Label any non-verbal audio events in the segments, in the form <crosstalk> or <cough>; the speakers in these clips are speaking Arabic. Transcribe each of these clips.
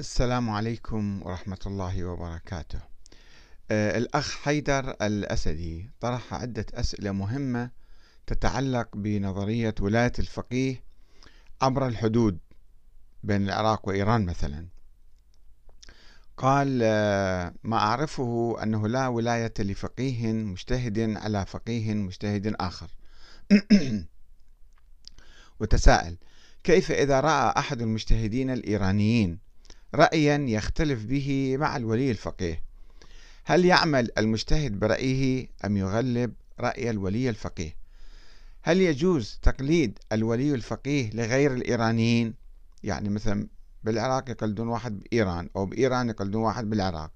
السلام عليكم ورحمة الله وبركاته. آه، الأخ حيدر الأسدي طرح عدة أسئلة مهمة تتعلق بنظرية ولاية الفقيه عبر الحدود بين العراق وإيران مثلا. قال آه، ما أعرفه أنه لا ولاية لفقيه مجتهد على فقيه مجتهد آخر. <coughs> وتساءل كيف إذا رأى أحد المجتهدين الإيرانيين رأيا يختلف به مع الولي الفقيه. هل يعمل المجتهد برأيه أم يغلب رأي الولي الفقيه؟ هل يجوز تقليد الولي الفقيه لغير الإيرانيين؟ يعني مثلا بالعراق يقلدون واحد بإيران أو بإيران يقلدون واحد بالعراق.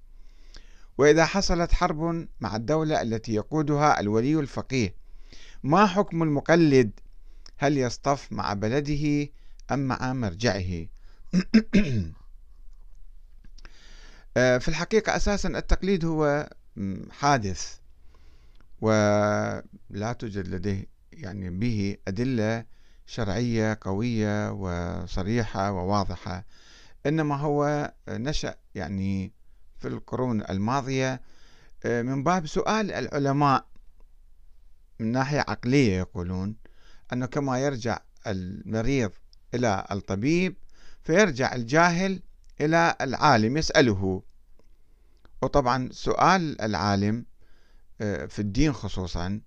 وإذا حصلت حرب مع الدولة التي يقودها الولي الفقيه ما حكم المقلد؟ هل يصطف مع بلده أم مع مرجعه؟ <clears throat> في الحقيقة أساسا التقليد هو حادث ولا توجد لديه يعني به أدلة شرعية قوية وصريحة وواضحة. إنما هو نشأ يعني في القرون الماضية آه، من باب سؤال العلماء من ناحية عقلية يقولون أنه كما يرجع المريض إلى الطبيب فيرجع الجاهل إلى العالم يسأله. وطبعا سؤال العالم آه، في الدين خصوصا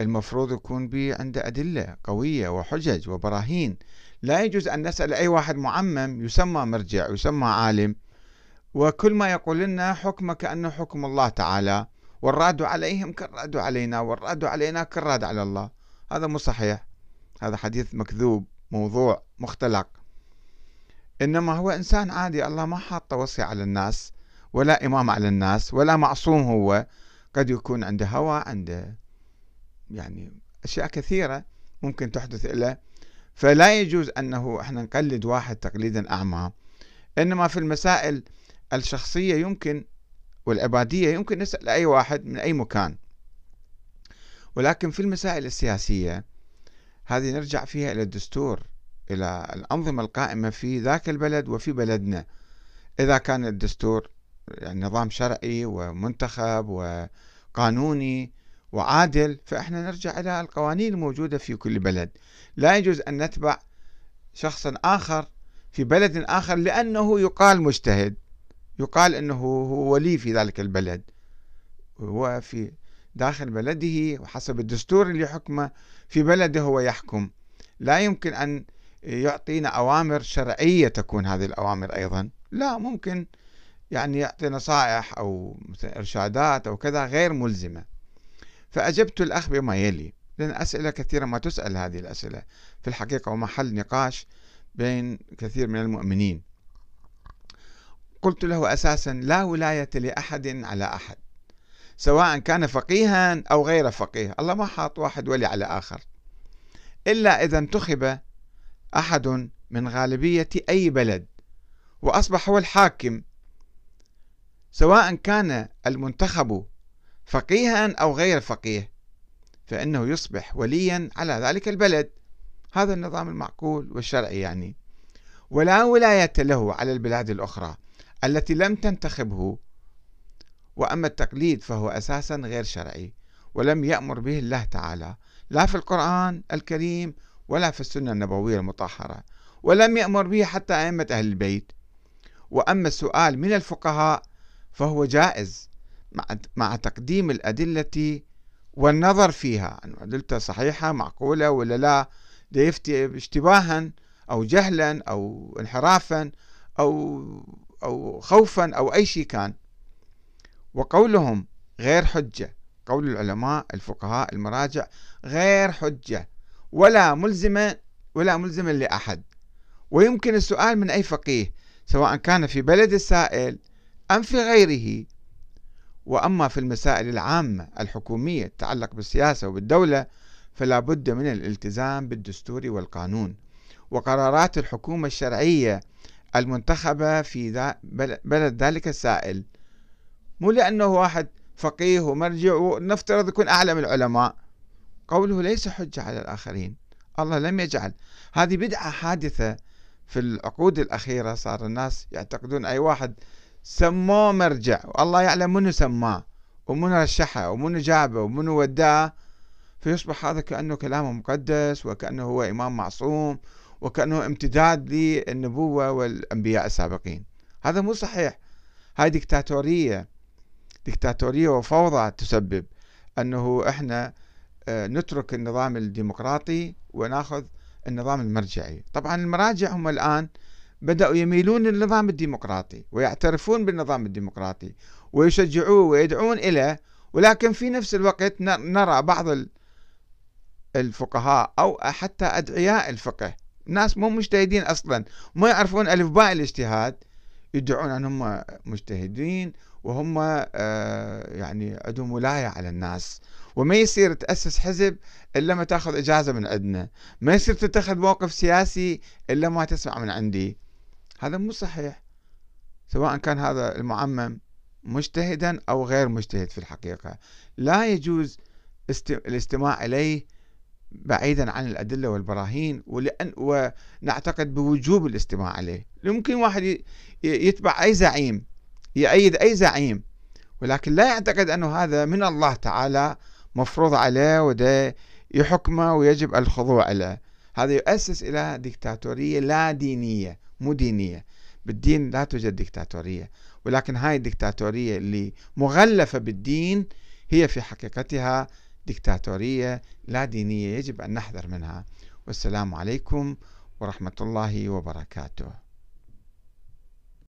المفروض يكون به عنده أدلة قوية وحجج وبراهين. لا يجوز أن نسأل أي واحد معمم يسمى مرجع يسمى عالم. وكل ما يقول لنا حكمه كأنه حكم الله تعالى. والراد عليهم كالراد علينا والراد علينا كالراد على الله. هذا مو صحيح. هذا حديث مكذوب موضوع مختلق. إنما هو إنسان عادي الله ما حاط وصي على الناس ولا إمام على الناس ولا معصوم هو. قد يكون عنده هوى عنده يعني أشياء كثيرة ممكن تحدث له فلا يجوز أنه إحنا نقلد واحد تقليدا أعمى. إنما في المسائل الشخصية يمكن والعبادية يمكن نسأل أي واحد من أي مكان. ولكن في المسائل السياسية هذه نرجع فيها إلى الدستور. إلى الأنظمة القائمة في ذاك البلد وفي بلدنا. إذا كان الدستور يعني نظام شرعي ومنتخب وقانوني وعادل فإحنا نرجع إلى القوانين الموجودة في كل بلد. لا يجوز أن نتبع شخصا آخر في بلد آخر لأنه يقال مجتهد يقال أنه هو ولي في ذلك البلد. هو في داخل بلده وحسب الدستور اللي حكمه في بلده هو يحكم. لا يمكن أن يعطينا أوامر شرعية تكون هذه الأوامر أيضا. لا ممكن يعني يعطي نصائح أو إرشادات أو كذا غير ملزمة. فأجبت الأخ بما يلي. لأن أسئلة كثيرة ما تسأل هذه الأسئلة. في الحقيقة ومحل نقاش بين كثير من المؤمنين. قلت له أساسا لا ولاية لأحد على أحد. سواء كان فقيها أو غير فقيه. الله ما حاط واحد ولي على آخر. إلا إذا انتخب أحد من غالبية أي بلد وأصبح هو الحاكم. سواء كان المنتخب فقيها أو غير فقيه فإنه يصبح وليا على ذلك البلد. هذا النظام المعقول والشرعي يعني. ولا ولاية له على البلاد الأخرى التي لم تنتخبه. وأما التقليد فهو أساسا غير شرعي ولم يأمر به الله تعالى. لا في القرآن الكريم ولا في السنة النبوية المطهرة ولم يأمر به حتى أئمة أهل البيت. وأما السؤال من الفقهاء فهو جائز مع تقديم الأدلة والنظر فيها. أن أدلته صحيحة معقولة ولا لا؟ يفتي اشتباها أو جهلا أو انحرافا أو أو خوفا أو أي شيء كان. وقولهم غير حجة. قول العلماء الفقهاء المراجع غير حجة. ولا ملزمة ولا ملزمة لأحد. ويمكن السؤال من أي فقيه سواء كان في بلد السائل أم في غيره. وأما في المسائل العامة الحكومية تتعلق بالسياسة وبالدولة فلا بد من الالتزام بالدستور والقانون. وقرارات الحكومة الشرعية المنتخبة في بلد ذلك السائل. مو لأنه واحد فقيه ومرجع ونفترض يكون أعلى من العلماء. قوله ليس حجة على الآخرين. الله لم يجعل. هذه بدعة حادثة في العقود الأخيرة صار الناس يعتقدون أي واحد سموه مرجع. والله يعلم منو سماه ومنو رشحه ومنو جابه ومنو وداه. فيصبح هذا كأنه كلامه مقدس وكأنه هو إمام معصوم وكأنه امتداد للنبوة والأنبياء السابقين. هذا مو صحيح. هاي ديكتاتورية ديكتاتورية وفوضى تسبب أنه إحنا نترك النظام الديمقراطي وناخذ النظام المرجعي. طبعا المراجع هم الآن بدأوا يميلون للنظام الديمقراطي ويعترفون بالنظام الديمقراطي ويشجعوه ويدعون إليه ولكن في نفس الوقت نرى بعض الفقهاء أو حتى أدعياء الفقه ناس مو مجتهدين أصلا ما يعرفون ألف باء الاجتهاد يدعون أنهم مجتهدين وهم آه، يعني عندهم ولاية على الناس. وما يصير تأسس حزب إلا ما تأخذ إجازة من عندنا. ما يصير تتخذ موقف سياسي إلا ما تسمع من عندي. هذا مو صحيح. سواء كان هذا المعمم مجتهدا أو غير مجتهد في الحقيقة. لا يجوز الاستماع إليه بعيدا عن الأدلة والبراهين ولأن ونعتقد بوجوب الاستماع عليه. يمكن واحد يتبع أي زعيم يأيد أي زعيم ولكن لا يعتقد أنه هذا من الله تعالى مفروض عليه وده يحكمه ويجب الخضوع له هذا يؤسس إلى ديكتاتورية لا دينية مو دينية. بالدين لا توجد ديكتاتورية. ولكن هاي الديكتاتورية اللي مغلفة بالدين هي في حقيقتها ديكتاتورية لا دينية يجب أن نحذر منها. والسلام عليكم ورحمة الله وبركاته.